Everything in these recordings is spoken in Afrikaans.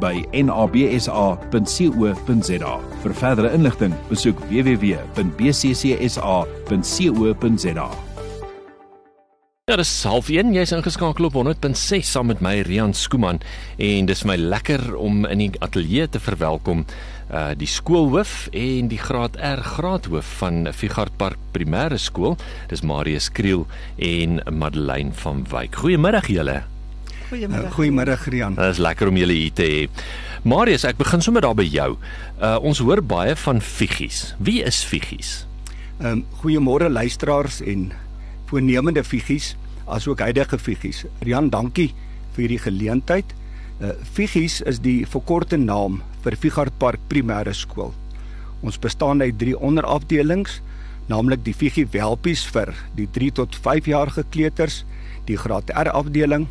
by nabsa.co.za. Vir verdere inligting, besoek www.bccsa.co.za. Ja, dis half 1. Jy's ingeskakel op 100.6 saam met my Rian Skooman en dis my lekker om in die ateljee te verwelkom uh die skoolhoof en die graad R graadhoof van Figart Park Primêre Skool. Dis Marius Kriel en Madeleine van Wyk. Goeiemiddag julle. Goeiemiddag. Uh, goeiemiddag Rian. Dit is lekker om julle hier te hê. Marius, ek begin sommer daar by jou. Uh ons hoor baie van figgies. Wie is figgies? Ehm um, goeiemôre luisteraars en voornemende figgies asook huidige figgies. Rian, dankie vir hierdie geleentheid. Uh figgies is die verkorte naam vir Figart Park Primêre Skool. Ons bestaan uit drie onderafdelings, naamlik die Figie Welpies vir die 3 tot 5 jarige kleuters, die Graad R afdeling,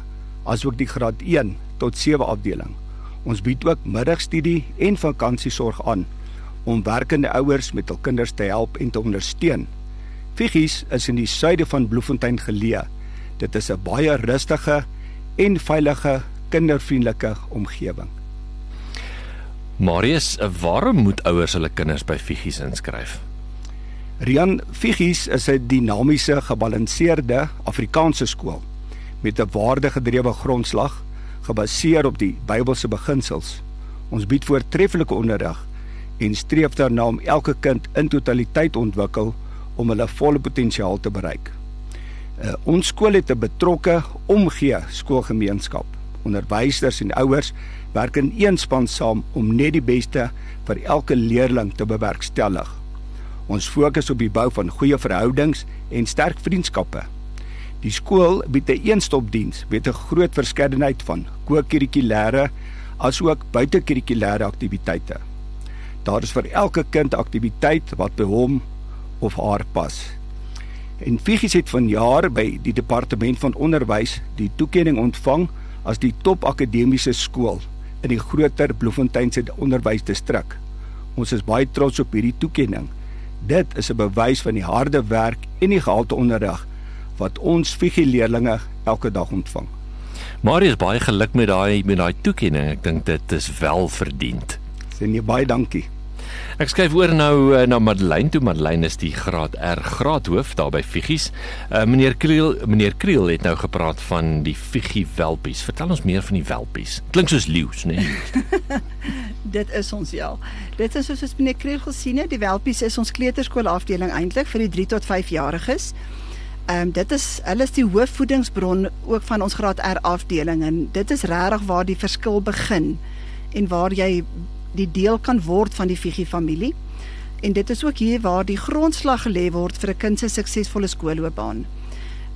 asook die Graad 1 tot 7 afdeling. Ons bied ook middagstudie en vakansiesorg aan om werkende ouers met hul kinders te help en te ondersteun. Figies is in die suide van Bloemfontein geleë. Dit is 'n baie rustige en veilige kindervriendelike omgewing. Marius, waarom moet ouers hulle kinders by Figies inskryf? Rian Figies is 'n dinamiese, gebalanseerde Afrikaanse skool met 'n waardegedrewe grondslag gebaseer op die Bybelse beginsels. Ons bied voortreffelike onderrig en streef daarna om elke kind in totaliteit ontwikkel om hulle volle potensiaal te bereik. Uh, ons skool het 'n betrokke omgee skoolgemeenskap. Onderwysers en ouers werk in een span saam om net die beste vir elke leerling te bewerkstellig. Ons fokus op die bou van goeie verhoudings en sterk vriendskappe. Die skool bied 'n eenstopdiens met 'n groot verskeidenheid van ko-kurrikulêre asook buitekurrikulêre aktiwiteite. Daar is vir elke kind aktiwiteit wat by hom of haar pas. En Figies het vanjaar by die departement van onderwys die toekenning ontvang as die top akademiese skool in die groter Bloemfonteinse onderwysdistrik. Ons is baie trots op hierdie toekenning. Dit is 'n bewys van die harde werk en die gehalte onderrig wat ons Figie leerdlinge elke dag ontvang. Marius baie geluk met daai met daai toekenning. Ek dink dit is wel verdiend. Sien jy baie dankie. Ek skryf oor nou uh, na Madeleine toe. Madeleine is die graad R graadhoof daar by Figgies. Uh, meneer Kriel, meneer Kriel het nou gepraat van die Figgie welpies. Vertel ons meer van die welpies. Klink soos leeu's, né? Nee? Dit is ons ja. Dit is soos meneer Kriel gesien het, die welpies is ons kleuterskool afdeling eintlik vir die 3 tot 5 jariges. Ehm um, dit is hulle is die hoofvoedingsbron ook van ons graad R afdeling en dit is regtig waar die verskil begin en waar jy die deel kan word van die Figie familie. En dit is ook hier waar die grondslag gelê word vir 'n kind se suksesvolle skoolloopbaan.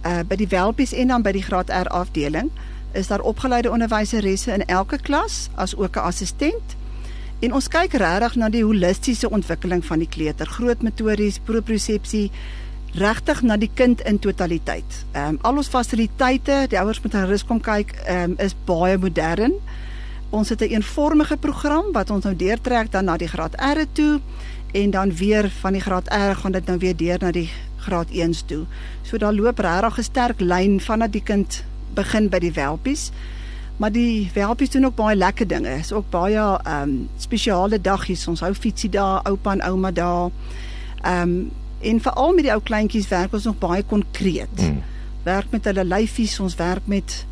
Uh by die Welpies en dan by die Graad R afdeling is daar opgeleide onderwyseresse in elke klas as ook 'n assistent. En ons kyk regtig na die holistiese ontwikkeling van die kleuter, groot metories, propriosepsie, regtig na die kind in totaliteit. Ehm um, al ons fasiliteite, die ouers moet gerus kom kyk, ehm um, is baie modern. Ons het 'n een eenvormige program wat ons nou deurtrek dan na die graad R toe en dan weer van die graad R gaan dit nou weer deur na die graad 1s toe. So daar loop regtig 'n sterk lyn vanaf die kind begin by die welpies. Maar die welpies doen ook baie lekker dinge. Is ook baie ehm um, spesiale daggies. Ons hou fietsie daar, oupa en ouma daar. Ehm um, en veral met die ou kleintjies werk ons nog baie konkreet. Mm. Werk met hulle lyfies, ons werk met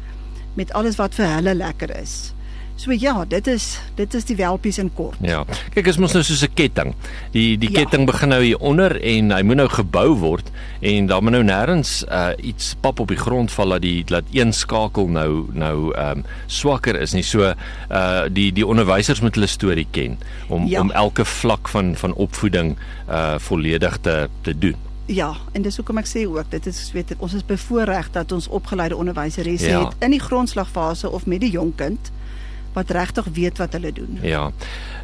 met alles wat vir hulle lekker is. So ja, dit is dit is die welpies in kort. Ja. Kyk, is mos nou soos 'n ketting. Die die ja. ketting begin nou hier onder en hy moet nou gebou word en dan moet nou nêrens uh, iets pap op die grond val dat die laat een skakel nou nou ehm um, swakker is nie. So uh die die onderwysers moet hulle storie ken om ja. om elke vlak van van opvoeding uh volledig te te doen. Ja, en dis hoekom ek sê ook dit is weet ons is bevoorreg dat ons opgeleide onderwyseresse ja. het in die grondslagfase of met die jong kind wat regtig weet wat hulle doen. Ja.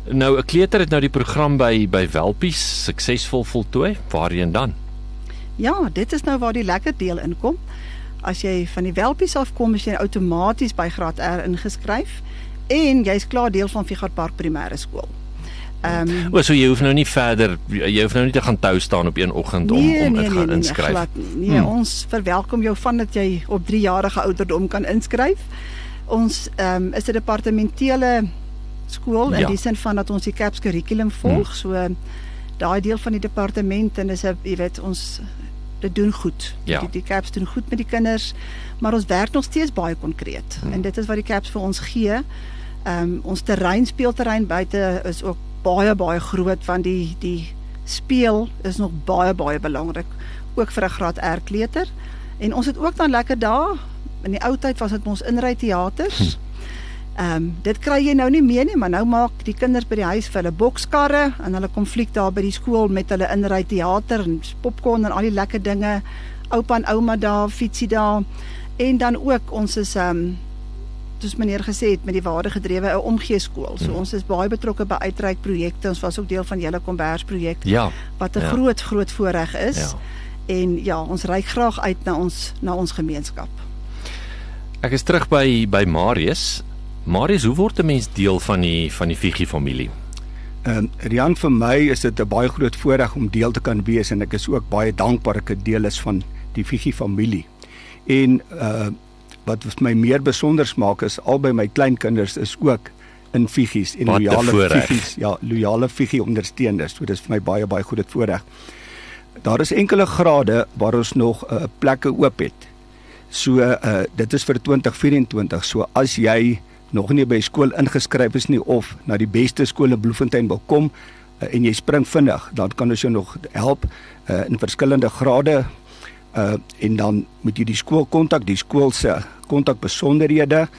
Nou 'n kleuter het nou die program by by Welpies suksesvol voltooi. Waarheen dan? Ja, dit is nou waar die lekker deel inkom. As jy van die Welpies afkom, is jy outomaties by Graad R ingeskryf en jy's klaar deel van Figart Park Primêre Skool. Ehm um, O, so jy hoef nou nie verder jy hoef nou nie te gaan tou staan op een oggend om nee, om nee, te gaan nee, inskryf. Nee, nee, nee hmm. ons verwelkom jou van dat jy op 3 jarige ouderdom kan inskryf. Ons ehm um, is 'n departementele skool ja. in die sin van dat ons die CAPS kurrikulum volg. Hmm. So daai deel van die departement en dis 'n jy weet ons dit doen goed. Ja. Die die CAPS doen goed met die kinders, maar ons werk nog steeds baie konkreet. Hmm. En dit is wat die CAPS vir ons gee. Ehm um, ons terrein speelterrein buite is ook baie baie groot want die die speel is nog baie baie belangrik ook vir 'n graad R kleuter. En ons het ook dan lekker dae. In die ou tyd was dit ons inry teaters. Hm. Ehm um, dit kry jy nou nie meer nie, maar nou maak die kinders by die huis vir hulle bokskarre en hulle konflik daar by die skool met hulle inry teater en popcorn en al die lekker dinge. Oupa en ouma daar, fietsie daar. En dan ook ons is ehm um, soos meneer gesê het met die waardegedrewe 'n omgee skool. So hmm. ons is baie betrokke by uitreik projekte. Ons was ook deel van julle kombers projek. Ja. Wat 'n ja. groot groot voorreg is. Ja. En ja, ons reik graag uit na ons na ons gemeenskap. Ek is terug by by Marius. Marius, hoe word 'n mens deel van die van die Figie familie? En Rian vir my is dit 'n baie groot voorreg om deel te kan wees en ek is ook baie dankbaar ek 'n deel is van die Figie familie. En uh wat vir my meer besonder maak is albei my kleinkinders is ook in Figies en loyale Figies, ja, loyale Figie ondersteuners. So dis vir my baie baie goed dit voorreg. Daar is enkele grade waar ons nog 'n uh, plekke oop het. So uh dit is vir 2024. So as jy nog nie by skool ingeskryf is nie of na die beste skool in Bloemfontein wil kom uh, en jy spring vinnig, dan kan ons jou nog help uh, in verskillende grade uh en dan moet jy die skool kontak, die skool se kontak besonderhede uh,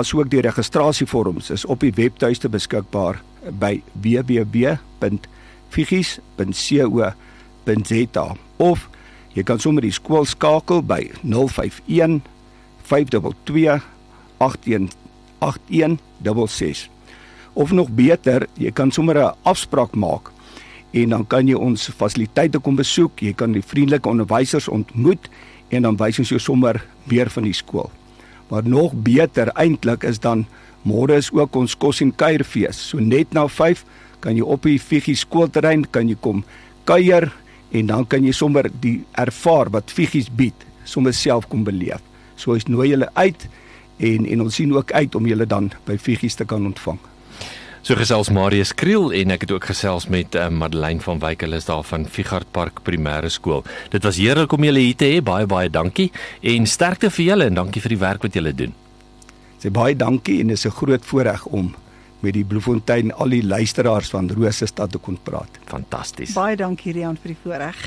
asook die registrasievorms is op die webtuiste beskikbaar by www.figis.co.za of jy kan sommer die skool skakel by 051 522 8166 of nog beter jy kan sommer 'n afspraak maak en dan kan jy ons fasiliteite kom besoek jy kan die vriendelike onderwysers ontmoet en dan wys ons jou sommer meer van die skool. Maar nog beter eintlik is dan môre is ook ons kos en kuierfees. So net na 5 kan jy op die Figie skoolterrein kan jy kom kuier en dan kan jy sommer die ervaar wat Figies bied, sommer self kom beleef. So ons nooi julle uit en en ons sien ook uit om julle dan by Figies te kan ontvang. So gesels Marius Kriel en ek het ook gesels met uh, Madeleine van Wyk hulle is daar van Figart Park Primêre Skool. Dit was heerlik om julle hier te hê. Baie baie dankie en sterkte vir julle en dankie vir die werk wat julle doen. Sê baie dankie en dit is 'n groot voorreg om met die Bloemfontein al die luisteraars van Rosestad te kon praat. Fantasties. Baie dankie Rian vir die voorreg.